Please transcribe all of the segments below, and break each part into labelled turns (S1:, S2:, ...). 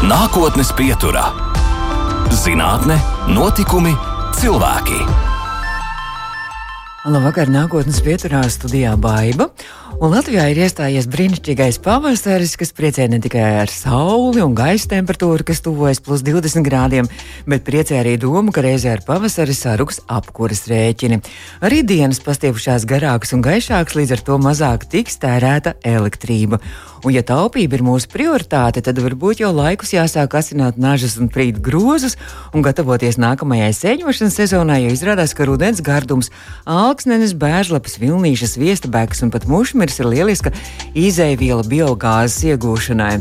S1: Nākotnes pieturā - zinātne, notikumi, cilvēki.
S2: Labvakar, nākotnes pieturā studijā Baiva. Un Latvijā ir iestājies brīnišķīgais pavasaris, kas priecē ne tikai ar sauli un gaisa temperatūru, kas tuvojas plus 20 grādiem, bet priecē arī domu, ka reizē ar pavasari saruks apkuras rēķini. Arī dienas pastiepušās garākas un gaišākas, līdz ar to mazāk tiks tērēta elektrība. Un, ja taupība ir mūsu prioritāte, tad varbūt jau laikus jāsāk asināt nažas un prīt grozus un gatavoties nākamajai sēņošanas sezonai, jo izrādās, ka rudens gardums, alksnenes, bēržlapas, vilnīšas, viestabēks un pat mušmirs ir lieliska izēviela biogāzes iegūšanai.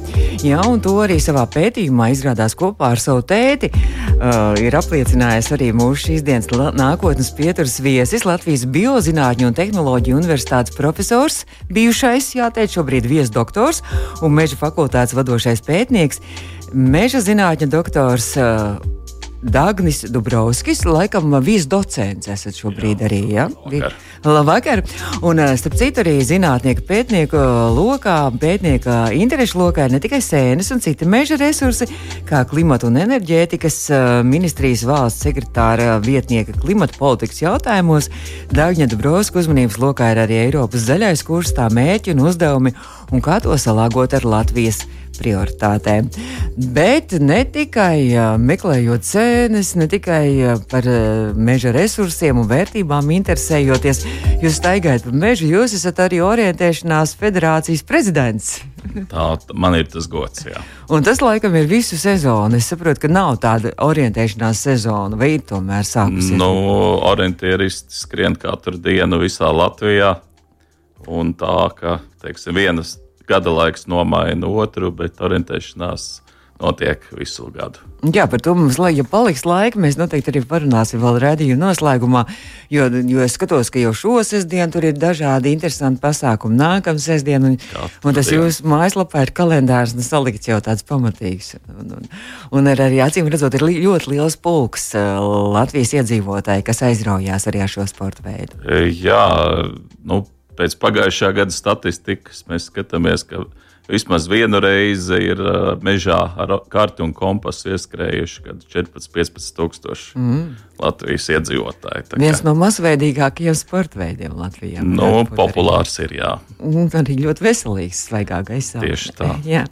S2: Jā, un to arī savā pētījumā izrādās kopā ar savu tēti. Uh, ir apliecinājis arī mūsu šīs dienas nākotnes pieturas viesis Latvijas Biozinātņu un tehnoloģiju universitātes profesors, bijušais, jāteic, šobrīd viesdoktors doktors un meža fakultātes vadošais pētnieks, meža zinātņu doktors. Uh, Dagnis Dubrovskis, laikam viesdocents esat šobrīd Jā, arī. Ja? Labvakar. labvakar. Un, starp citu, arī zinātnieka pētnieku lokā, pētnieka interešu lokā ir ne tikai sēnes un citi meža resursi, kā klimata un enerģētikas ministrijas valsts sekretāra vietnieka klimata politikas jautājumos. Dagņa Dubrovska uzmanības lokā ir arī Eiropas zaļais kurs, tā mērķi un uzdevumi un kā to salāgot ar Latvijas prioritātēm. Bet ne tikai uh, meklējot cēnes, ne tikai uh, par uh, meža resursiem un vērtībām interesējoties, jūs staigājat pa mežu, jūs esat arī orientēšanās federācijas prezidents.
S3: Tā man ir tas gods. Jā.
S2: Un tas laikam ir visu sezonu. Es saprotu, ka nav tāda orientēšanās sezona, vai ir tomēr sākusies?
S3: Nu, orientieristi skrien katru dienu visā Latvijā. Un tā, ka teiksim, vienas gada laiks nomaina otru, bet orientēšanās notiek visu gadu.
S2: Jā, par to mums, lai ja paliks laika, mēs noteikti arī parunāsim vēl redzējuma noslēgumā, jo, jo es skatos, ka jau šo sestdienu tur ir dažādi interesanti pasākumi. Nākamā sestdiena, un, un tas jūsu mājaslapā ir kalendārs un salikts jau tāds pamatīgs. Un, un, un ar, arī acīm redzot, ir ļoti liels pulks Latvijas iedzīvotāji, kas aizraujās arī ar šo sporta veidu.
S3: Jā, nu pēc pagājušā gada statistikas mēs skatāmies, ka vismaz vienu reizi ir mežā ar karti un kompasu ieskrējuši 14, 15 tūkstoši mm. Latvijas iedzīvotāji.
S2: Tā Viens kā... no mazveidīgākajiem sporta veidiem Latvijā.
S3: Nu, populārs ir, jā.
S2: Un arī ļoti veselīgs, svaigā gaisā.
S3: Tieši tā.
S2: Jā.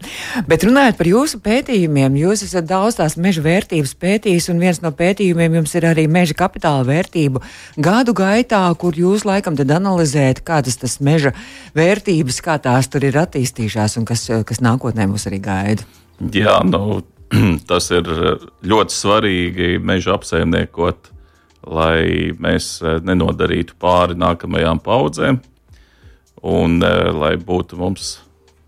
S2: Bet runājot par jūsu pētījumiem, jūs esat daudz tās meža vērtības pētījis, un viens no pētījumiem jums ir arī meža kapitāla vērtību gadu gaitā, kur jūs laikam tad analizējat, kādas tas meža vērtības, kā tās tur ir attīstījušās un kas, kas nākotnē mūs arī gaida.
S3: Jā, nu, tas ir ļoti svarīgi mežu apsaimniekot, lai mēs eh, nenodarītu pāri nākamajām paudzēm un eh, lai būtu mums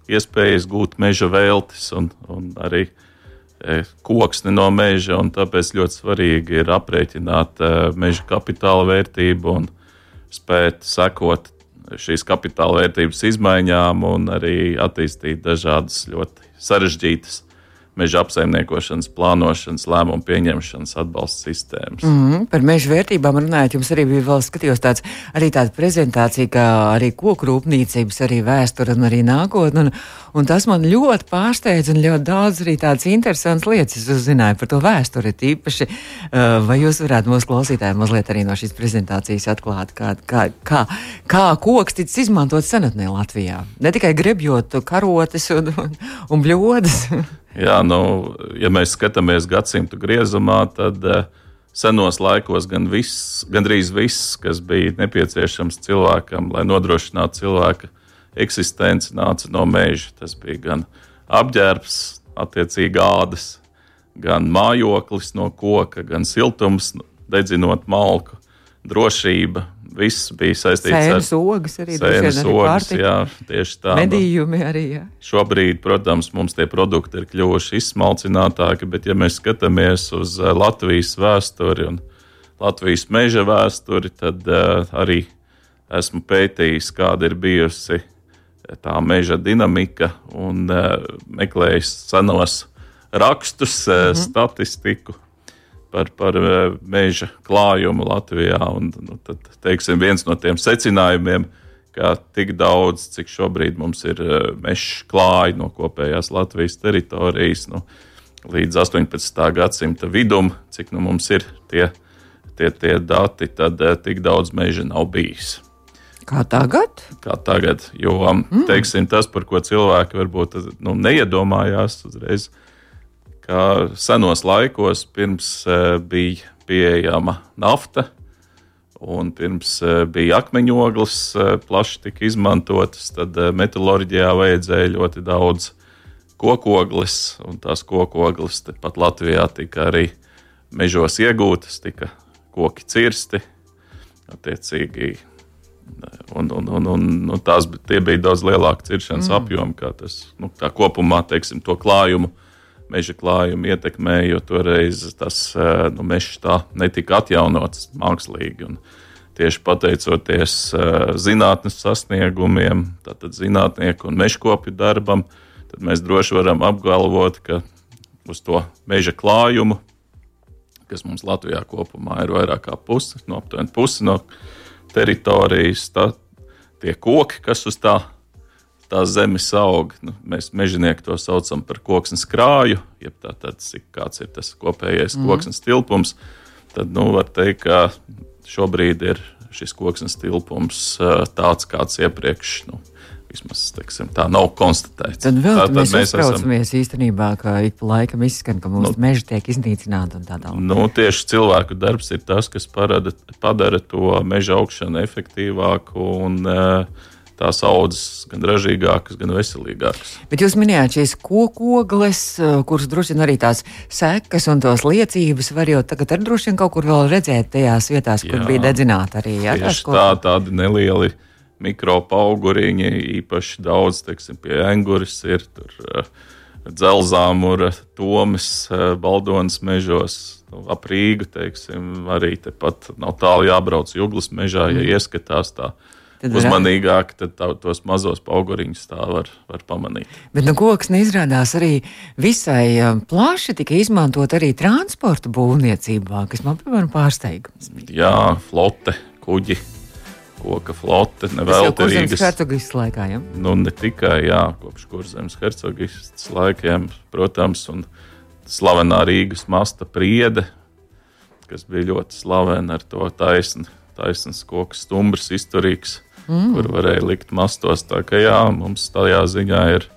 S3: iespējas gūt meža veltes un, un arī eh, koksni no meža. Tāpēc ļoti svarīgi ir aprēķināt meža kapitāla vērtību un spēt sekot šīs kapitāla vērtības izmaiņām un arī attīstīt dažādas ļoti sarežģītas meža apsaimniekošanas, plānošanas, lēmumu pieņemšanas atbalsta sistēmas.
S2: Mm -hmm. Par meža vērtībām runājot, jums arī bija vēl skatījos tāds, arī tāda prezentācija, kā arī koku rūpniecības, arī vēsture un arī nākotne. Un, un tas man ļoti pārsteidz un ļoti daudz arī tādas interesantas lietas es uzzināju par to vēsturi tīpaši. Uh, vai jūs varētu mūsu klausītājiem mazliet arī no šīs prezentācijas atklāt, kā, kā, kā, kā koks ticis izmantot senatnē Latvijā? Ne tikai grebjot karotes un, un, un bļodas.
S3: Jā, nu, ja mēs skatāmies gadsimtu griezumā, tad uh, senos laikos gan viss, gandrīz viss, kas bija nepieciešams cilvēkam, lai nodrošinātu cilvēka eksistenci, nāca no meža. Tas bija gan apģērbs, attiecīgi ādas, gan mājoklis no koka, gan siltums, dedzinot malku, drošība, viss bija saistīts
S2: sēnes ar ogas, arī
S3: sēnes ogas. Jā, tieši tā.
S2: Medījumi arī. Jā.
S3: Šobrīd, protams, mums tie produkti ir kļuvuši izsmalcinātāki, bet ja mēs skatāmies uz eh, Latvijas vēsturi un Latvijas meža vēsturi, tad uh, arī esmu pētījis, kāda ir bijusi tā meža dinamika un uh, meklējis senos rakstus, mm -hmm. statistiku par, par eh, meža klājumu Latvijā. Un, nu, tad, teiksim, viens no tiem secinājumiem, ka tik daudz, cik šobrīd mums ir eh, meža klāji no kopējās Latvijas teritorijas, nu, līdz 18. gadsimta vidum, cik nu mums ir tie, tie, tie dati, tad tik daudz meža nav bijis.
S2: Kā tagad?
S3: Kā tagad, jo mm. teiksim, tas, par ko cilvēki varbūt nu, neiedomājās uzreiz, ka senos laikos pirms bija pieejama nafta, un pirms bija akmeņoglis, plaši tika izmantotas, tad metālurģijā vajadzēja ļoti daudz kokoglis, un tās kokoglis pat Latvijā tika arī mežos iegūtas, tika koki cirsti, attiecīgi. Un, un, un, un, un tās bija daudz lielāka ciršanas mm. apjoma, kā tas nu, kā kopumā, teiksim, to klājumu, meža klājumu ietekmēja, jo toreiz tas nu, mežs tā netika atjaunots mākslīgi. Un tieši pateicoties zinātnes sasniegumiem, tātad zinātnieku un mežkopju darbam, uh, tad mēs droši varam apgalvot, ka uz to meža klājumu, kas mums Latvijā kopumā ir vairāk kā pusi, no aptuveni pusi no teritorijas, tā, tie koki, kas uz tā, tā zemes aug, nu, mēs mežonieki to saucam par koksnes krāju, jeb tā, tad, kāds ir tas kopējais mm. koksnes tilpums, tad nu, var teikt, ka šobrīd ir šis koksnes tilpums tāds, kāds iepriekš nu, Vismaz teiksim, tā nav konstatēts.
S2: Tad vēl tā, mēs, mēs uztraucamies esam... īstenībā, ka ik pa laikam izskan, ka mūsu nu, meži tiek iznīcināti un tā tālāk.
S3: Nu, tieši cilvēku darbs ir tas, kas parada, padara to meža augšanu efektīvāku un uh, tās audzes gan ražīgākas, gan veselīgākas.
S2: Bet jūs minējāt šīs kokogles, e, kuras droši vien arī tās sekas un tos liecības var jau tagad arī droši vien kaut kur vēl redzēt tajās vietās, kur jā, bija dedzināta arī. Jā,
S3: tieši tā, tādi nelieli mikropauguriņi, īpaši daudz, teiksim, pie enguris ir tur uh, dzelzāmura, tomas, uh, baldonas mežos, nu, ap Rīgu, teiksim, arī tepat nav tālu jābrauc jūglas mežā, ja mm. ieskatās tā. Tad uzmanīgāk, tad tā, tos mazos auguriņus tā var, var pamanīt.
S2: Bet nu, koks izrādās arī visai plaši tika izmantot arī transporta būvniecībā, kas man, piemēram, pārsteigums.
S3: Jā, flote, kuģi, koka flote.
S2: Te Rīgas hercogistas laikā, ja?
S3: Nu, ne tikai, jā, kopš kurzemes hercogistas laikiem, protams, un slavenā Rīgas masta priede, kas bija ļoti slavena ar to taisnu, taisnas koku stumbrs, izturīgs, mm. kur varēja likt mastos. Tā kā jā, mums tajā ziņā ir.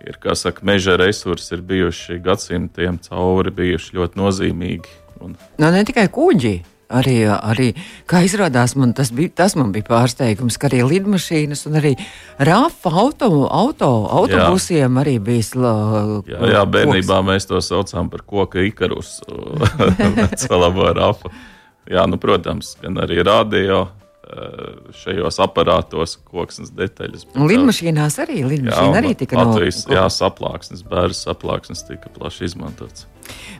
S3: Ir, kā saka, meža resursi ir bijuši gadsimtiem cauri, bijuši ļoti nozīmīgi.
S2: Un... No, nu, ne tikai kuģi, arī, arī kā izrādās, man tas, bija, tas man bija pārsteigums, ka arī lidmašīnas un arī rāfa auto, auto, autobusiem jā. arī bija slāpes.
S3: Jā, jā, bērnībā koks. mēs to saucām par koka ikarus, celabo rāfa. Jā, nu, protams, gan arī radio šajos aparātos koksnes detaļas.
S2: Un lidmašīnās arī, lidmašīna jā, arī tika
S3: Latvijas, no... Jā, saplāksnes, bērns saplāksnes tika plaši izmantots.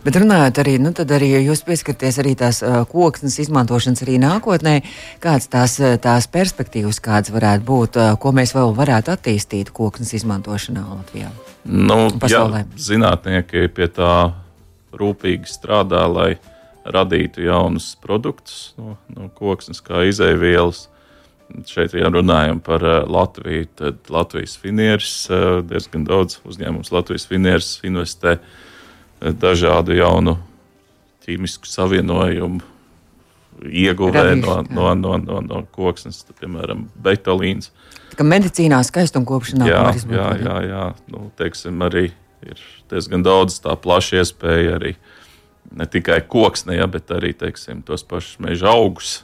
S2: Bet runājot arī, nu tad arī jūs pieskarties arī tās uh, koksnes izmantošanas arī nākotnē, kāds tās, eh, tās perspektīvas kāds varētu būt, uh, ko mēs vēl varētu attīstīt koksnes izmantošanā Latvijā?
S3: Nu, jā, zinātnieki pie tā rūpīgi strādā, lai radītu jaunus produktus no, no koksnes, kā izēvielas. Šeit, ja runājam par uh, Latviju, tad Latvijas finieris uh, diezgan daudz uzņēmums Latvijas finieris investē uh, dažādu jaunu ķīmisku savienojumu ieguvē no, no, no, no, no koksnes, tad, piemēram, betolīns.
S2: Tā kā medicīnā skaistumkopšanā
S3: jā, jā, jā, jā. Nu, teiksim, arī ir diezgan daudz tā plaša iespēja arī uh, ne tikai koksne, ja, bet arī teiksim, tos pašus meža augus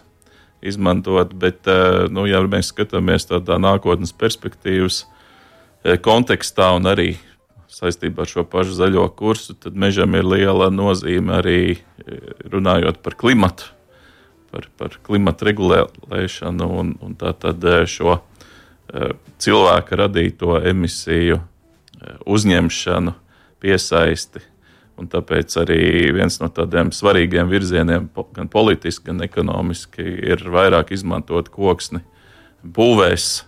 S3: izmantot. Bet, eh, nu, ja mēs skatāmies tādā nākotnes perspektīvas eh, kontekstā un arī saistībā ar šo pašu zaļo kursu, tad mežam ir liela nozīme arī eh, runājot par klimatu, par, par klimatu regulēšanu un, un tātad šo cilvēka radīto emisiju uzņemšanu, piesaisti Un tāpēc arī viens no tādiem svarīgiem virzieniem, gan politiski, gan ekonomiski, ir vairāk izmantot koksni būvēs,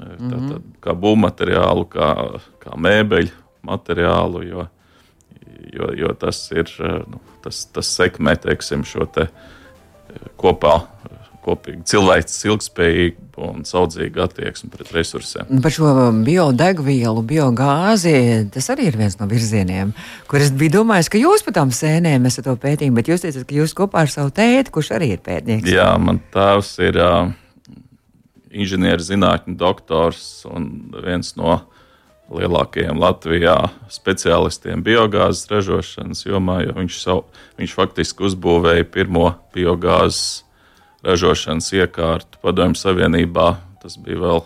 S3: mm -hmm. kā būvmateriālu, kā, kā mēbeļu materiālu, jo, jo, jo tas, ir, nu, tas, tas sekmē teiksim, šo te kopā, kopīgi cilvēks ilgspējīgu un saudzīgu attieksmi pret resursiem.
S2: Par šo biodegvielu, biogāzi, tas arī ir viens no virzieniem, kur es biju domājis, ka jūs pat tām sēnēm esat to pētījumi, bet jūs teicat, ka jūs kopā ar savu tēti, kurš arī ir pētnieks.
S3: Jā, man tēvs ir uh, inženierzinātņu doktors un viens no lielākajiem Latvijā speciālistiem biogāzes ražošanas jomā, jo viņš, savu, viņš faktiski uzbūvēja pirmo biogāzes ražošanas iekārtu Padomju Savienībā. Tas bija vēl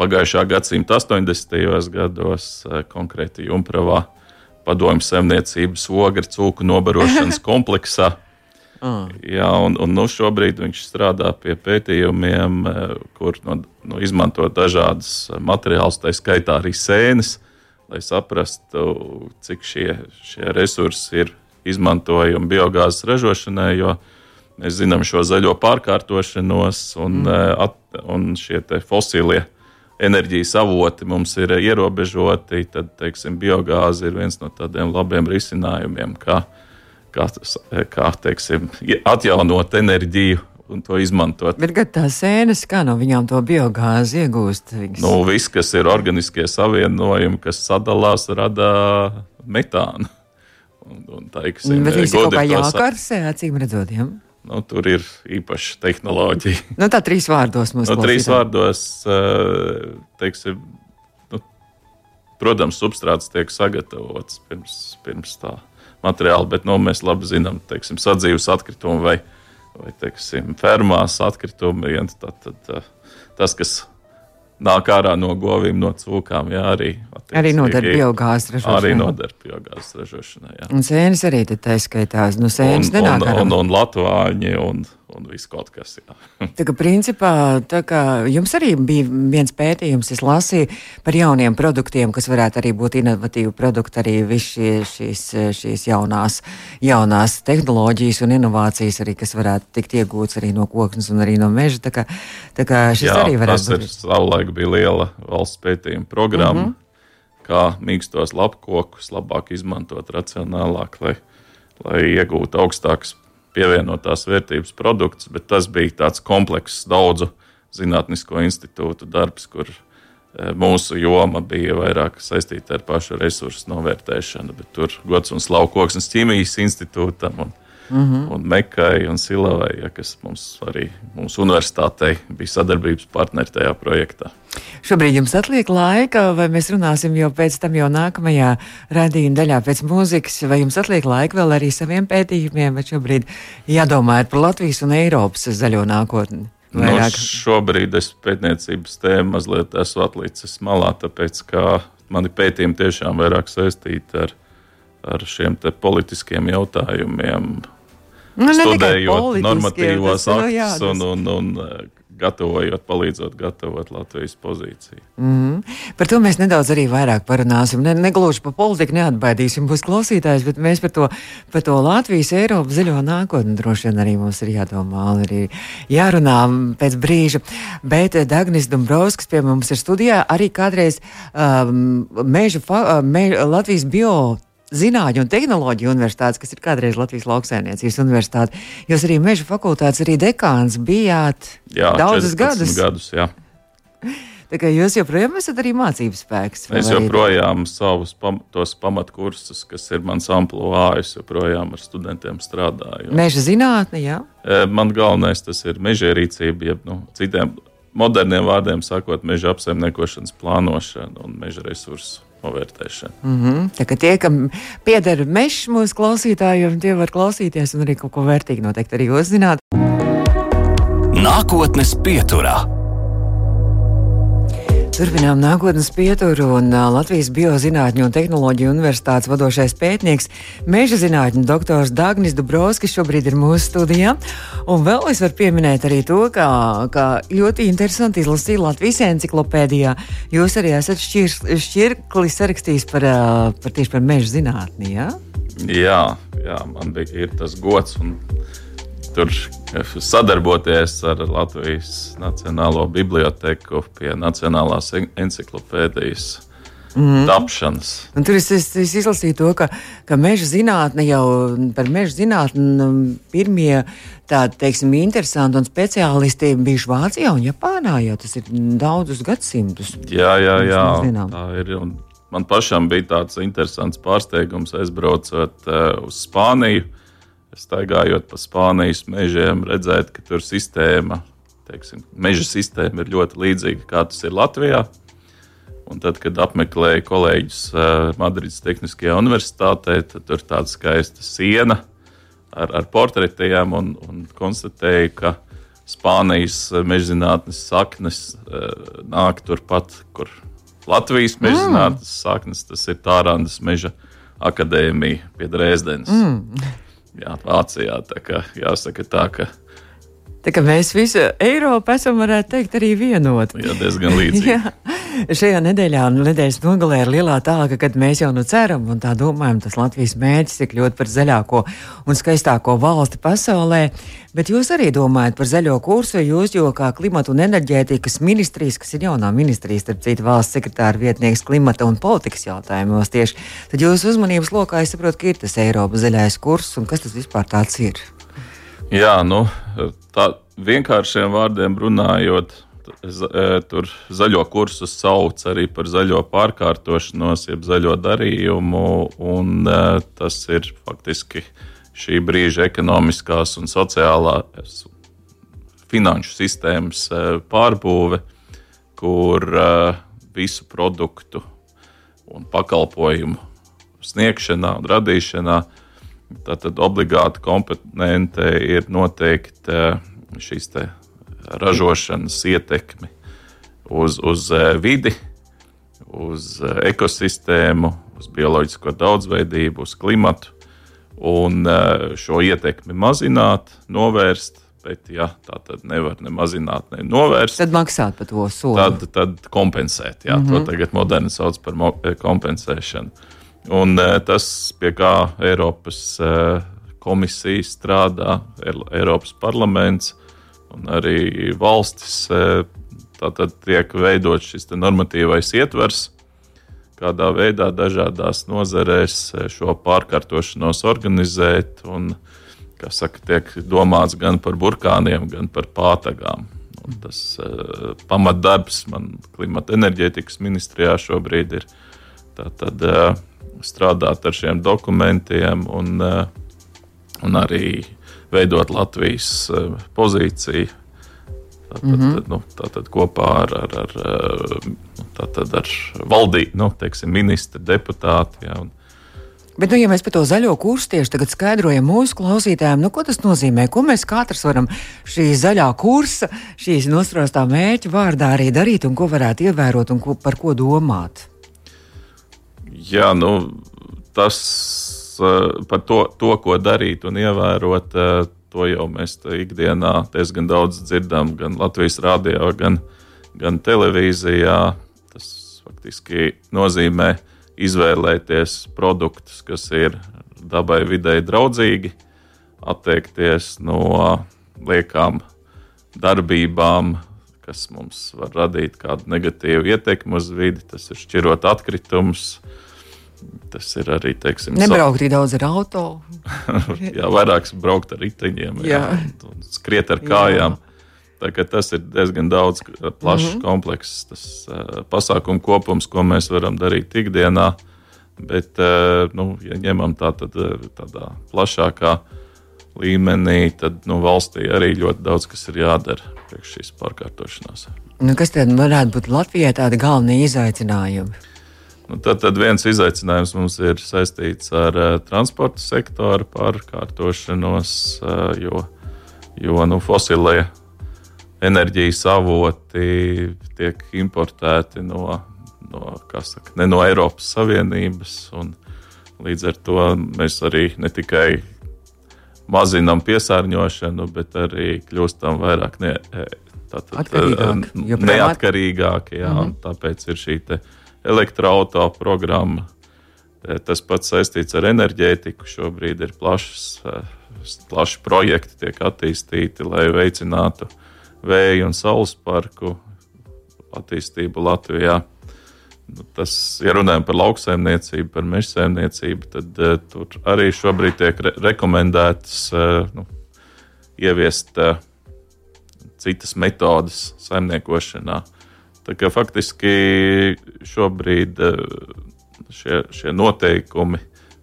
S3: pagājušā gadsimta 80. gados, konkrēti Junpravā, Padomju Savienības ogļu cūku nobarošanas kompleksā. Mm. Jā, un, un nu šobrīd viņš strādā pie pētījumiem, kur no, no izmanto dažādas materiālus, tā skaitā arī sēnes, lai saprastu, cik šie, šie resursi ir izmantojami biogāzes ražošanai. Jo mēs zinām šo zaļo pārkārtošanos, un, mm. at, un šie fosilie enerģijas avoti mums ir ierobežoti. Tad, teiksim, biogāze ir viens no tādiem labiem risinājumiem. Kā, kā, kā teiksim, atjaunot enerģiju un to izmantot.
S2: Bet tās sēnes, kā no viņām to biogāzi iegūst?
S3: Viņas... Nu, viss, kas ir organiskie savienojumi, kas sadalās, rada metānu.
S2: Un, un, teiksim, Bet viņas ir kaut kā jākarsē, acīm redzot. Ja?
S3: Nu, tur ir īpaša tehnoloģija.
S2: Nu, tā trīs vārdos mums ir.
S3: Nu, trīs vārdos, eh, teiksim, nu, protams, substrāts tiek sagatavots pirms, pirms tā materiāli, bet nu, mēs labi zinām, ka sadzīves atkritumi vai, vai teiksim, fermās atkritumi, ja, tad, tad, tad, tas, kas nāk ārā no govīm, no cūkām. Jā, arī
S2: arī noder biogāzes ražošanai.
S3: Arī noder biogāzes ražošanai. Jā.
S2: Un sēnes arī tā skaitās. Nu, sēnes
S3: un, nenāk ārā. Un, un, un latvāņi un, un viss kaut kas.
S2: tā kā principā, tā kā jums arī bija viens pētījums, es lasīju par jauniem produktiem, kas varētu arī būt inovatīvi produkti, arī viss šie, šīs, šīs jaunās, jaunās tehnoloģijas un inovācijas, arī, kas varētu tikt iegūts arī no koksnes un arī no meža. Tā kā, tā kā šis
S3: Jā,
S2: arī varētu
S3: būt. Tas savulaik bija liela valsts pētījuma programma. Mm -hmm. Kā mīkstos lapkokus labāk izmantot, racionālāk, lai, lai iegūtu augstākas pievienotās vērtības produkts, bet tas bija tāds komplekss daudzu zinātnisko institūtu darbs, kur e, mūsu joma bija vairāk saistīta ar pašu resursu novērtēšanu, tur gods un slavu koksnes ķīmijas institūtam un mm -hmm. un Mekai un Silavai, ja, kas mums arī mūsu universitātei bija sadarbības partneri tajā projektā.
S2: Šobrīd jums atliek laika, vai mēs runāsim jau pēc tam, jau nākamajā raidījuma daļā pēc mūzikas, vai jums atliek laika vēl arī saviem pētījumiem, vai šobrīd jādomā par Latvijas un Eiropas zaļo nākotni?
S3: Nu, Vairāk. Nu, šobrīd es pētniecības tēmu mazliet esmu atlicis malā, tāpēc ka mani pētījumi tiešām vairāk saistīti ar, ar šiem politiskiem jautājumiem,
S2: Nu,
S3: studējot normatīvos nu, aktus tas... un, un, un eh, gatavojot, palīdzot gatavot Latvijas pozīciju.
S2: Mm -hmm. Par to mēs nedaudz arī vairāk parunāsim. Ne, negluži par politiku neatbaidīsim būs klausītājs, bet mēs par to, par to Latvijas, Eiropas zaļo nākotni droši vien arī mums ir jādomā, arī jārunā pēc brīža. Bet Dagnis Dombrovskis pie mums ir studijā arī kādreiz um, meža, fa, me, Latvijas bio Zinātņu un tehnoloģiju universitātes, kas ir kādreiz Latvijas lauksaimniecības universitāte. Jūs arī meža fakultātes, arī dekāns bijāt
S3: jā, daudzus gadus. gadus jā.
S2: Tā kā jūs joprojām esat arī mācības spēks.
S3: Es joprojām savus pam, tos pamatkursus, kas ir mans amplitūds, es joprojām ar studentiem strādāju.
S2: Meža zinātne, jā.
S3: E, man galvenais tas ir mežierīcība, jeb nu, citiem moderniem vārdiem sakot, meža apsaimniekošanas plānošana un meža resursu novērtēšana.
S2: Mm -hmm. Tā kā tie, kam pieder mežs mūsu klausītājiem, tie var klausīties un arī kaut ko vērtīgu noteikti arī uzzināt.
S1: Nākotnes pieturā.
S2: Turpinām nākotnes pieturu un Latvijas Biozinātņu un tehnoloģiju universitātes vadošais pētnieks, meža zinātņu doktors Dagnis Dubrovskis šobrīd ir mūsu studijā. Un vēl es varu pieminēt arī to, ka, ka ļoti interesanti izlasīt Latvijas enciklopēdijā. Jūs arī esat šķir, šķirkli sarakstījis par, par tieši par meža zinātni, jā?
S3: Jā, jā, man bija tas gods un tur sadarboties ar Latvijas Nacionālo biblioteku pie Nacionālās encyklopēdijas mm. tapšanas.
S2: Un tur es, es, es izlasīju to, ka, ka meža zinātne jau par meža zinātni um, pirmie tādi, teiksim, interesanti un speciālisti bijuši Vācijā un Japānā, jau tas ir daudzus gadsimtus.
S3: Jā, jā, jā. tā ir. Un man pašam bija tāds interesants pārsteigums, aizbraucot uh, uz Spāniju. Staigājot pa Spānijas mežiem, redzēt, ka tur sistēma, teiksim, meža sistēma ir ļoti līdzīga kā tas ir Latvijā. Un tad, kad apmeklēju kolēģus uh, Madrides Tehniskajā universitātē, tad tur ir tāda skaista siena ar, ar portretiem un, un konstatēju, ka Spānijas mežzinātnes saknes uh, nāk turpat, kur Latvijas mežzinātnes mm. saknes, tas ir Tārandas meža akadēmija pie Dresdenes. Mm. Jā, Vācijā tā kā jāsaka tā, ka
S2: Tā kā mēs visu Eiropu esam, varētu teikt, arī vienoti.
S3: Jā, diezgan līdzīgi.
S2: Šajā nedēļā, nu, nedēļas nogalē ir lielā tālaka, kad mēs jau nu ceram un tā domājam, tas Latvijas mērķis ir kļūt par zaļāko un skaistāko valsti pasaulē. Bet jūs arī domājat par zaļo kursu, jūs jau kā klimata un enerģētikas ministrijas, kas ir jaunā ministrijas, starp citu valsts sekretāra vietnieks klimata un politikas jautājumos tieši, tad jūsu uzmanības lokā es saprotu, ka ir tas Eiropas zaļais kurs un kas tas vispār tāds ir.
S3: Jā, nu, tā vienkāršiem vārdiem runājot, tur zaļo kursu sauc arī par zaļo pārkārtošanos, jeb zaļo darījumu, un e, tas ir faktiski šī brīža ekonomiskās un sociālās finanšu sistēmas e, pārbūve, kur visu produktu un pakalpojumu sniegšanā un radīšanā. Tātad obligāti komponente ir noteikti šīs ražošanas ietekme uz, uz eh, vidi, uz eh, ekosistēmu, uz bioloģisko daudzveidību, uz klimatu. Un šo ietekmi mazināt, novērst, bet, ja tā tad nevar ne mazināt, ne novērst,
S2: tad maksāt par to soli.
S3: Tad, tad kompensēt. Jā, mm -hmm. To mhm. tagad moderni sauc par kompensēšanu. Un eh, tas, pie kā Eiropas eh, komisija strādā, Eiropas parlaments un arī valstis, eh, tātad tiek veidots šis normatīvais ietvers, kādā veidā dažādās nozarēs šo pārkārtošanos organizēt. Un, saka, tiek domāts gan par burkāniem, gan par pātagām. Un tas uh, pamatdarbs man klimata enerģētikas ministrijā šobrīd ir tātad, uh, strādāt ar šiem dokumentiem un, eh, un arī veidot Latvijas eh, pozīciju. Tātad, mm -hmm. nu, tātad kopā ar, ar, ar, eh, tātad ar valdību, nu, teiksim, ministru, deputāti. Ja, un,
S2: Bet, nu, ja mēs par to zaļo kursu tieši tagad skaidrojam mūsu klausītājiem, nu, ko tas nozīmē, ko mēs katrs varam šī zaļā kursa, šīs nostrāstā mērķa vārdā arī darīt un ko varētu ievērot un ko, par ko domāt?
S3: Jā, nu, tas par to, to, ko darīt un ievērot, uh, to jau mēs ikdienā diezgan daudz dzirdam, gan Latvijas rādio, gan, gan televīzijā. Tas faktiski nozīmē izvēlēties produktus, kas ir dabai videi draudzīgi, atteikties no liekām darbībām, kas mums var radīt kādu negatīvu ietekmi uz vidi. Tas ir šķirot atkritumus, Tas ir arī. Teiksim,
S2: Nebraukt tik daudz ar auto.
S3: jā, vairāk braukt ar riteņiem, jā. Jā, skriet ar kājām. Jā. Tas ir diezgan daudz plašs, mm -hmm. komplekss tas, uh, pasākumu kopums, ko mēs varam darīt ikdienā. Bet, uh, nu, ja ņemam tā, tad, tādā plašākā līmenī, tad nu, valstī arī ļoti daudz kas ir jādara priekš šīs pārkārtošanās.
S2: Nu, kas tad varētu būt Latvijai tādi galvenie izaicinājumi?
S3: Nu, tad, tad viens izaicinājums mums ir saistīts ar uh, transporta sektoru pārkārtošanos, uh, jo, jo nu, fosilie enerģijas avoti tiek importēti no, no, saka, ne no Eiropas Savienības. Līdz ar to mēs arī ne tikai mazinām piesārņošanu, bet arī kļūstam vairāk ne, tātad,
S2: Atkarīgāk,
S3: neatkarīgāki. Jā, mm -hmm. Tāpēc ir šī elektroautorāta programma. E, tas pats saistīts ar enerģētiku. Šobrīd ir plašs, e, plaši projekti, tiek attīstīti, lai veicinātu vēja un saules parku attīstību Latvijā. nu, tas, ja runājam par lauksaimniecību, par meža saimniecību, tad uh, tur arī šobrīd tiek re rekomendētas uh, nu, ieviest uh, citas metodes saimniekošanā. Tā kā faktiski šobrīd uh, šie, šie noteikumi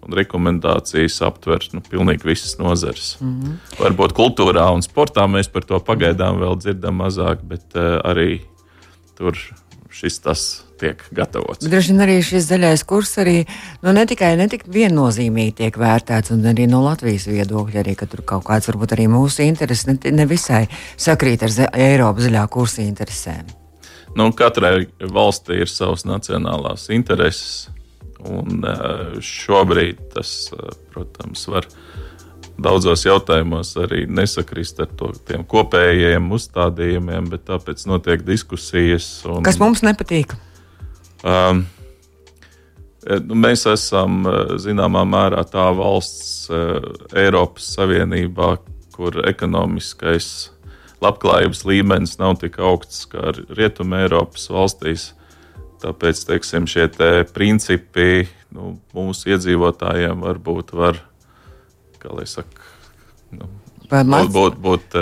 S3: un rekomendācijas aptver nu, pilnīgi visas nozares. Mm -hmm. Varbūt kultūrā un sportā mēs par to pagaidām vēl dzirdam mazāk, bet uh, arī tur šis tas.
S2: Droši vien arī šis zaļais kurs arī nu, ne tikai ne viennozīmīgi tiek vērtēts, un arī no Latvijas viedokļa, arī, ka tur kaut kāds varbūt arī mūsu intereses ne, ne visai sakrīt ar za Eiropas zaļā kursa interesēm.
S3: Nu, katrai valstī ir savas nacionālās intereses. Un eh, šobrīd tas, eh, protams, var daudzos jautājumos arī nesakrist ar to, tiem kopējiem uzstādījumiem, bet tāpēc notiek diskusijas. Un,
S2: Kas mums nepatīk? Um,
S3: mēs esam zināmā mērā tā valsts Eiropas Savienībā, kur ekonomiskais labklājības līmenis nav tik augsts kā Rietumē Eiropas valstīs. Tāpēc teiksim, šie te principi nu, mūsu iedzīvotājiem varbūt var, kā lai saka, nu, būt, būt, būt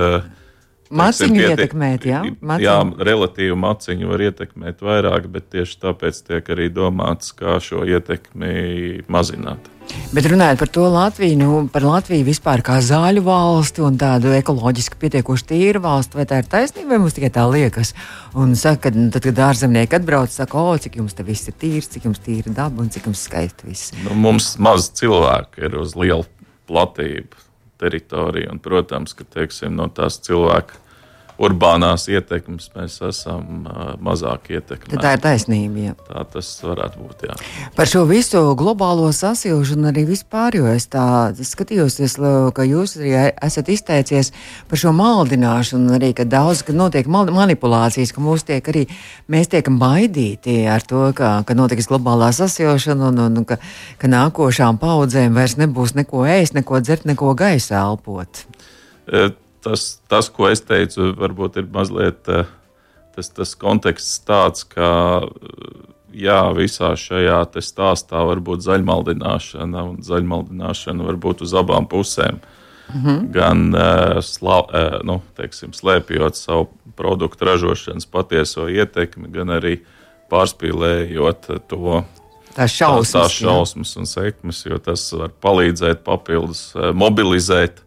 S2: Māciņu ietekmēt, jā?
S3: Maciņu. Jā, relatīvi maciņu var ietekmēt vairāk, bet tieši tāpēc tiek arī domāts, kā šo ietekmi mazināt.
S2: Bet runājot par to Latviju, nu, par Latviju vispār kā zāļu valsti un tādu ekoloģiski pietiekoši tīru valsti, vai tā ir taisnība, vai mums tikai tā liekas? Un saka, kad, tad, kad ārzemnieki atbrauc, saka, o, cik jums te viss ir tīrs, cik jums tīra daba un cik jums skaisti viss.
S3: Nu, mums maz cilvēku ir uz lielu platību teritoriju, un, protams, ka, teiksim, no tās cilvēku urbānās ietekmes mēs esam mazāk ietekmēti.
S2: Tā ir taisnība. Jā.
S3: Tā tas varētu būt. Jā.
S2: Par šo visu globālo sasilšanu arī vispār, jo es tā skatījos, ka jūs arī esat izteicies par šo maldināšanu, arī ka daudz, ka notiek manipulācijas, ka mūs tiek arī, mēs tiekam baidīti ar to, ka, ka notiks globālā sasilšana un, un, un ka, ka nākošām paudzēm vairs nebūs neko ēst, neko dzert, neko gaisa elpot.
S3: Et tas, tas, ko es teicu, varbūt ir mazliet eh, tas, tas konteksts tāds, ka jā, visā šajā stāstā var būt zaļmaldināšana, un zaļmaldināšana var būt uz abām pusēm. Mm -hmm. Gan uh, slā, uh, nu, teiksim, slēpjot savu produktu ražošanas patieso ietekmi, gan arī pārspīlējot to
S2: tās šausmas,
S3: tās šausmas un sekmes, jo tas var palīdzēt papildus mobilizēt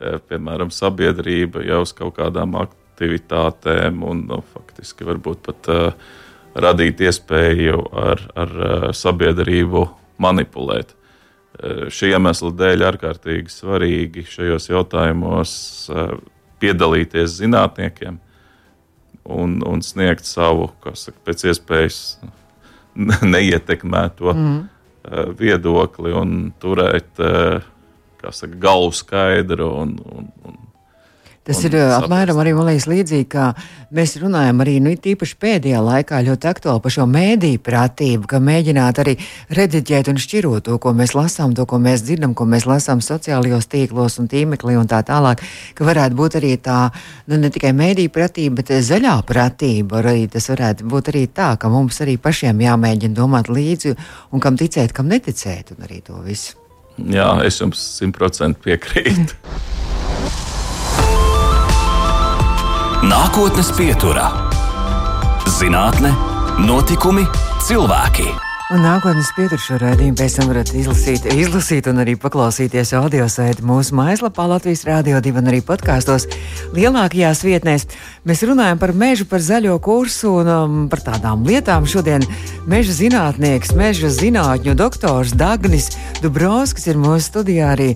S3: piemēram, sabiedrība jau uz kaut kādām aktivitātēm un nu, faktiski varbūt pat uh, radīt iespēju ar, ar uh, sabiedrību manipulēt. Uh, šī iemesla dēļ ārkārtīgi svarīgi šajos jautājumos piedalīties zinātniekiem un, un sniegt savu, saka, pēc iespējas neietekmēto mm. viedokli un turēt uh, saka, galvu skaidru un, un, un
S2: Tas ir saprast. apmēram arī liekas, līdzīgi, kā mēs runājam arī nu, īpaši pēdējā laikā ļoti aktuāli par šo mēdīju pratību, ka mēģināt arī rediģēt un šķirot to, ko mēs lasām, to, ko mēs dzirdam, ko mēs lasām sociālajos tīklos un tīmeklī un tā tālāk, ka varētu būt arī tā, nu, ne tikai mēdīju pratība, bet zaļā pratība. Arī tas varētu būt arī tā, ka mums arī pašiem jāmēģina domāt līdzi un kam ticēt, kam neticēt un arī to visu.
S3: Jā, es jums simtprocentīgi piekrītu.
S1: Nākotnes pieturā - zinātne, notikumi, cilvēki.
S2: Un nākotnes pieturšu raidījumu pēc tam varat izlasīt, izlasīt un arī paklausīties audio sēdi mūsu mājaslapā Latvijas Rādio 2 un arī podkāstos lielākajās vietnēs. Mēs runājam par mežu, par zaļo kursu un um, par tādām lietām. Šodien meža zinātnieks, meža zinātņu doktors Dagnis Dubrovskis ir mūsu studijā arī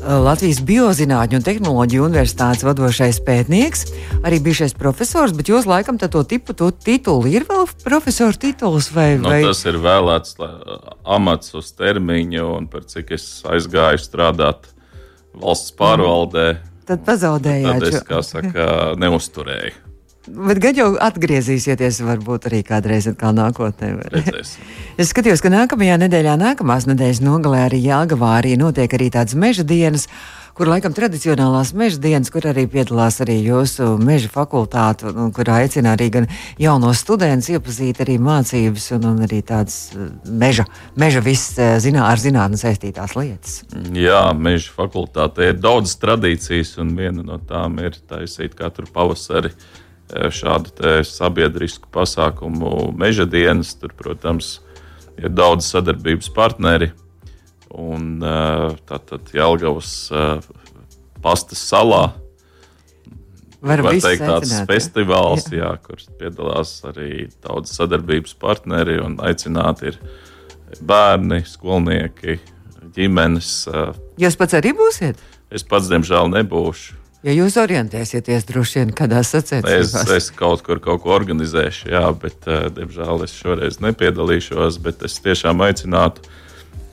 S2: Eh, Latvijas Biozinātņu un tehnoloģiju universitātes vadošais pētnieks, arī bijušais profesors, bet jūs laikam to tipu to titulu ir vēl profesora tituls vai,
S3: nu,
S2: vai?
S3: Tas ir vēlēts amats uz termiņu un par cik es aizgāju strādāt valsts pārvaldē.
S2: Tad pazaudējāt.
S3: Tad es, kā saka, neusturēju.
S2: Bet gan jau atgriezīsieties, varbūt arī kādreiz atkal nākotnē. Es skatījos, ka nākamajā nedēļā, nākamās nedēļas nogalē arī Jāgavā arī notiek arī tādas meža dienas, kur laikam tradicionālās meža dienas, kur arī piedalās arī jūsu meža fakultāte, un kur aicina arī gan jaunos studentus iepazīt arī mācības un, un arī tādas eh, meža, meža viss eh, zinā, ar zinātni saistītās lietas.
S3: Jā, meža fakultāte ir daudz tradīcijas, un viena no tām ir taisīt katru pavasari šādu sabiedrisku pasākumu meža dienas. Tur, protams, ir daudz sadarbības partneri. Un tātad Jelgavas pastas salā.
S2: Var,
S3: var
S2: teikt,
S3: tāds aicināt, festivāls, jā. Jā, kur piedalās arī daudz sadarbības partneri un aicināti ir bērni, skolnieki, ģimenes.
S2: Jūs pats arī būsiet?
S3: Es pats, diemžēl, nebūšu.
S2: Ja jūs orientēsieties droši vien kādā sacensībās,
S3: es, es kaut kur kaut ko organizēšu, jā, bet, diemžēl, es šoreiz nepiedalīšos. Bet es tiešām aicinātu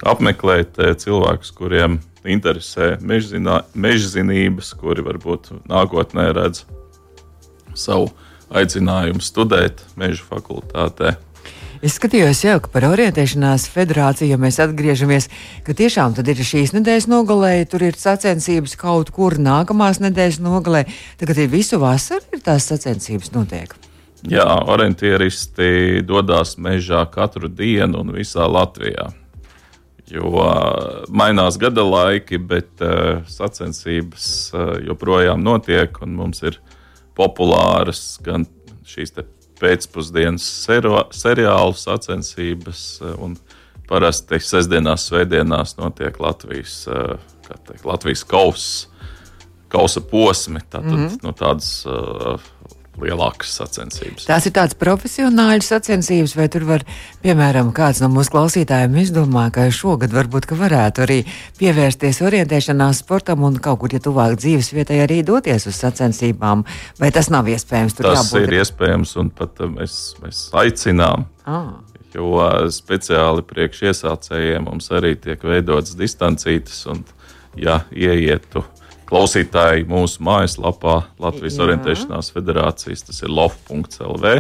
S3: apmeklēt uh, cilvēkus, kuriem interesē mežzinības, kuri varbūt nākotnē redz savu aicinājumu studēt meža fakultātē.
S2: Es skatījos jau, ka par orientēšanās federāciju, ja mēs atgriežamies, ka tiešām tad ir šīs nedēļas nogalē, tur ir sacensības kaut kur nākamās nedēļas nogalē. Tagad ir visu vasaru, ir tās sacensības notiek.
S3: Jā, orientieristi dodas mežā katru dienu un visā Latvijā. Jo uh, mainās gada laiki, bet uh, sacensības uh, joprojām notiek, un mums ir populāras gan šīs pēcpusdienas seriālu sacensības. Eh, parasti sestdienās, svētdienās notiek Latvijas, eh, teikt, Latvijas kausa, kausa posmi. Tātad, mm -hmm. no tādas uh, lielākas sacensības.
S2: Tās ir tādas profesionāļu sacensības, vai tur var, piemēram, kāds no mūsu klausītājiem izdomā, ka šogad varbūt ka varētu arī pievērsties orientēšanās sportam un kaut kur, ja tuvāk dzīves vietai, arī doties uz sacensībām. Vai tas nav iespējams?
S3: Tur tas jābūt... ir iespējams, un pat uh, mēs, mēs aicinām. Ah. Jo uh, speciāli priekš iesācējiem mums arī tiek veidotas distancītas, un, ja ieietu klausītāji mūsu mājaslapā Latvijas Jā. Orientēšanās federācijas, tas ir lov.lv.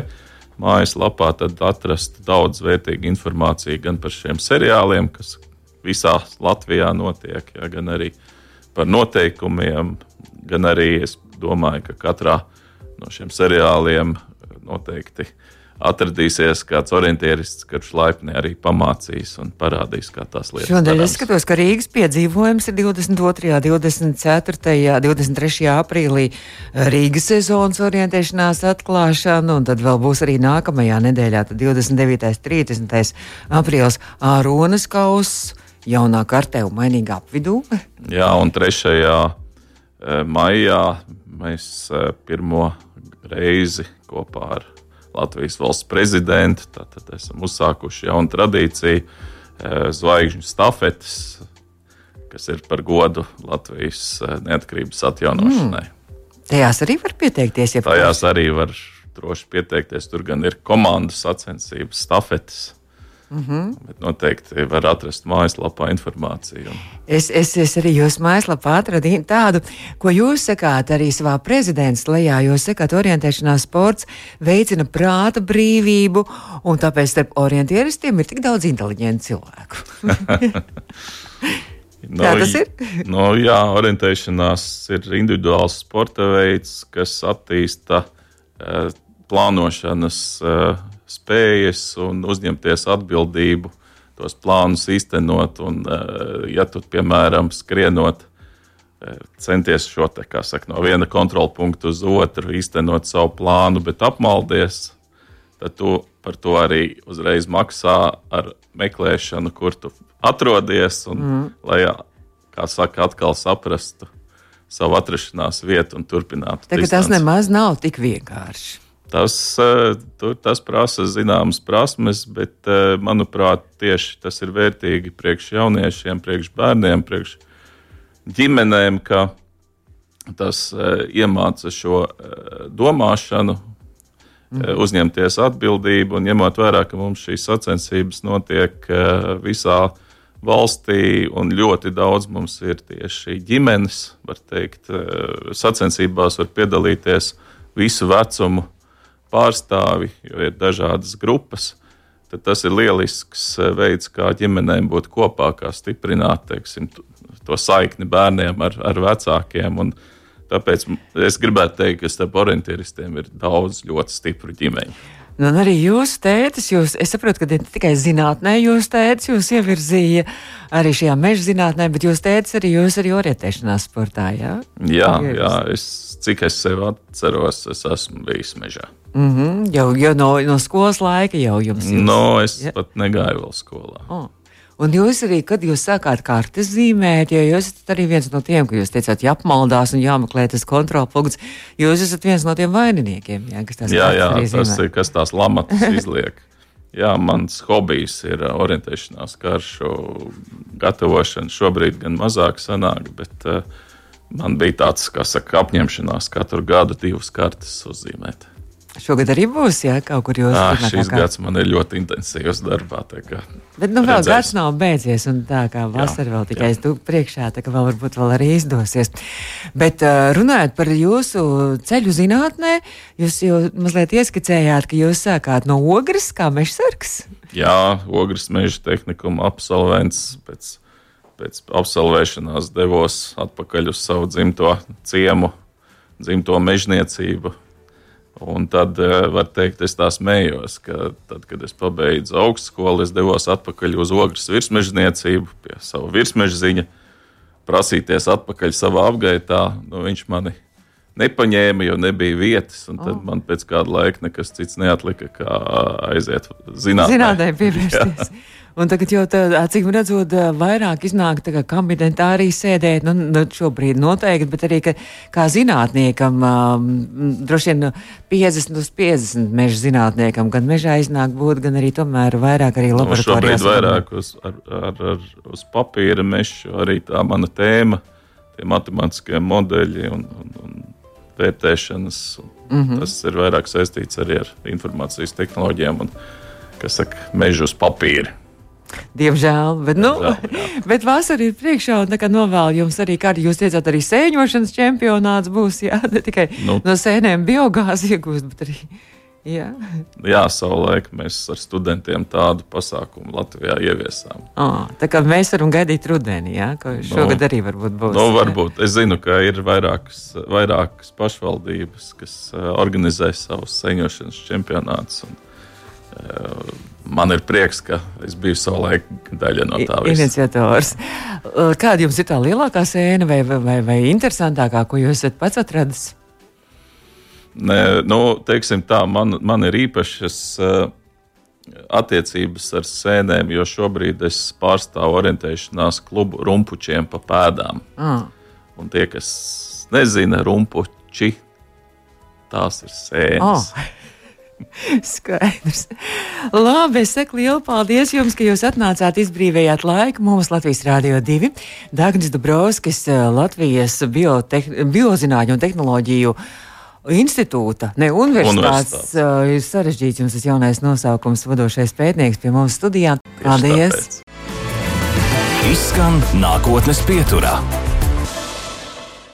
S3: Mājaslapā tad atrast daudz vērtīgu informāciju gan par šiem seriāliem, kas visā Latvijā notiek, ja, gan arī par noteikumiem, gan arī es domāju, ka katrā no šiem seriāliem noteikti ir atradīsies kāds orientierists, kurš laipni arī pamācīs un parādīs, kā tās lietas.
S2: Šodien es skatos, ka Rīgas piedzīvojums ir 22., 24., 23. aprīlī Rīgas sezonas orientēšanās atklāšana, un tad vēl būs arī nākamajā nedēļā, 29. 30. aprīlis Āronas kauss, jaunā kartē un mainīgā apvidū.
S3: Jā, un 3. Eh, maijā mēs eh, pirmo reizi kopā ar Latvijas valsts prezidentu. Tātad esam uzsākuši jaunu tradīciju, eh, zvaigžņu stafetes, kas ir par godu Latvijas eh, neatkarības atjaunošanai. Mm.
S2: Tajās arī var pieteikties. Ja
S3: Tajās arī var droši pieteikties. Tur gan ir komandas sacensības, stafetes. Mm -hmm. Bet noteikti var atrast mājaslapā informāciju.
S2: Es, es, es arī jūsu mājaslapā atradu tādu, ko jūs sakāt arī savā prezidents lejā. Jūs sakāt, orientēšanās sports veicina prāta brīvību, un tāpēc starp orientieristiem ir tik daudz inteliģentu cilvēku. no, Kā tas ir?
S3: no, jā, orientēšanās ir individuāls sporta veids, kas attīsta uh, plānošanas. Uh, spējas un uzņemties atbildību, tos plānus īstenot. Un, eh, ja tu, piemēram, skrienot, eh, centies šo te, saka, no viena kontrola punkta uz otru īstenot savu plānu, bet apmaldies, tad tu par to arī uzreiz maksā ar meklēšanu, kur tu atrodies. Un, mm. Lai, kā saka, atkal saprastu savu atrašanās vietu un turpinātu.
S2: Tagad tas nemaz nav tik vienkārši.
S3: Tas, eh, tur, tas prasa zināmas prasmes, bet, eh, manuprāt, tieši tas ir vērtīgi priekš jauniešiem, priekš bērniem, priekš ģimenēm, ka tas eh, iemāca šo domāšanu, mm. uzņemties atbildību un ņemot vērā, ka mums šīs sacensības notiek visā valstī, un ļoti daudz mums ir tieši ģimenes, var teikt, sacensībās var piedalīties visu vecumu pārstāvi, jo ir dažādas grupas. Tad tas ir lielisks eh, veids, kā ģimenēm būt kopā, kā stiprināt teiksim, to saikni bērniem ar, ar vecākiem. Un, Tāpēc es gribētu teikt, ka starp orientieristiem ir daudz ļoti stipru ģimeņu.
S2: Nu, un arī jūsu tētis, jūs, es saprotu, ka ne tikai zinātnē jūs tētis jūs ievirzīja arī šajā meža zinātnē, bet jūs tētis arī jūs arī orientēšanās sportā, jā?
S3: Jā, jā es, cik es sev atceros, es esmu bijis mežā.
S2: Mm -hmm, jau, jau no, no skolas laika jau jums ir.
S3: No, es ja? pat negāju vēl skolā.
S2: Oh. Un jūs arī, kad jūs sākāt kartes zīmēt, jo jūs esat arī viens no tiem, ka jūs teicāt, ja apmaldās un jāmeklē tas kontrolpunkts, jūs esat viens no tiem vaininiekiem, jā, kas tās
S3: jā, jā, tas ir, kas tās lamatas izliek. Jā, mans hobijs ir orientēšanās karšu gatavošana. Šobrīd gan mazāk sanāk, bet uh, man bija tāds, kā saka, apņemšanās katru gadu divas kartes uzzīmēt.
S2: Šogad arī būs, ja kaut kur jūs
S3: esat. Šis kā... gads man ir ļoti intensīvs darbā.
S2: Bet nu, vēl gads nav beidzies, un tā kā vasara vēl tikai stūp priekšā, tā ka vēl varbūt vēl arī izdosies. Bet uh, runājot par jūsu ceļu zinātnē, jūs jau mazliet ieskicējāt, ka jūs sākāt no ogres kā mežsargs.
S3: Jā, ogres meža tehnikuma absolvents. Pēc, pēc absolvēšanās devos atpakaļ uz savu dzimto ciemu, dzimto mežniecību Un tad eh, var teikt, es tā smējos, ka tad, kad es pabeidzu augstskolu, es devos atpakaļ uz ogles virsmežniecību, pie sava virsmežziņa, prasīties atpakaļ savā apgaitā. Nu, viņš mani nepaņēma, jo nebija vietas. Tad oh. man pēc kāda laika nekas cits neatlika, kā aiziet zinātnē.
S2: Zinātnē pievērsties. Un tagad jau tā, cik redzot, vairāk iznāk kabinetā arī sēdēt, nu, nu, šobrīd noteikti, bet arī, ka, kā zinātniekam, um, droši vien 50 uz 50 meža zinātniekam, gan mežā iznāk būt, gan arī tomēr vairāk arī laboratorijās.
S3: Nu, šobrīd vairāk uz, ar, ar, ar, uz papīra mežu, arī tā mana tēma, tie matemātiskie modeļi un, un, un vērtēšanas. Mm -hmm. Tas ir vairāk saistīts arī ar informācijas tehnoloģijām un, kas saka, mežu uz papīra.
S2: Diemžēl, bet, nu, Diemžēl, bet vasarā ir priekšā, un tā novēlu jums arī, kā jūs teicāt, arī sēņošanas čempionāts būs, jā, ne tikai nu, no sēnēm biogāzi iegūst, bet arī. Jā,
S3: jā savulaik mēs ar studentiem tādu pasākumu Latvijā ieviesām.
S2: Oh, tā kā mēs varam gaidīt rudenī, jā, ka šogad nu, arī varbūt būs.
S3: Nu, varbūt. Es zinu, ka ir vairākas, vairākas pašvaldības, kas uh, organizē savus sēņošanas čempionātus. Un, uh, man ir prieks, ka es biju savulaik daļa no tā visa.
S2: Iniciators. Kāda jums ir tā lielākā sēna vai, vai, vai interesantākā, ko jūs esat pats atradis?
S3: Ne, nu, teiksim tā, man, man ir īpašas uh, attiecības ar sēnēm, jo šobrīd es pārstāvu orientēšanās klubu rumpučiem pa pēdām. Mm. Un tie, kas nezina, rumpuči, tās ir sēnes. Oh.
S2: Skaidrs. Labi, es saku lielu paldies jums, ka jūs atnācāt, izbrīvējāt laiku mums Latvijas Rādio 2. Dagnis Dubrovskis, eh, Latvijas biozinātņu un tehnoloģiju institūta, ne universitātes. Uh, ir sarežģīts jums tas jaunais nosaukums, vadošais pētnieks pie mums studijā. Paldies!
S1: Izskan nākotnes pieturā.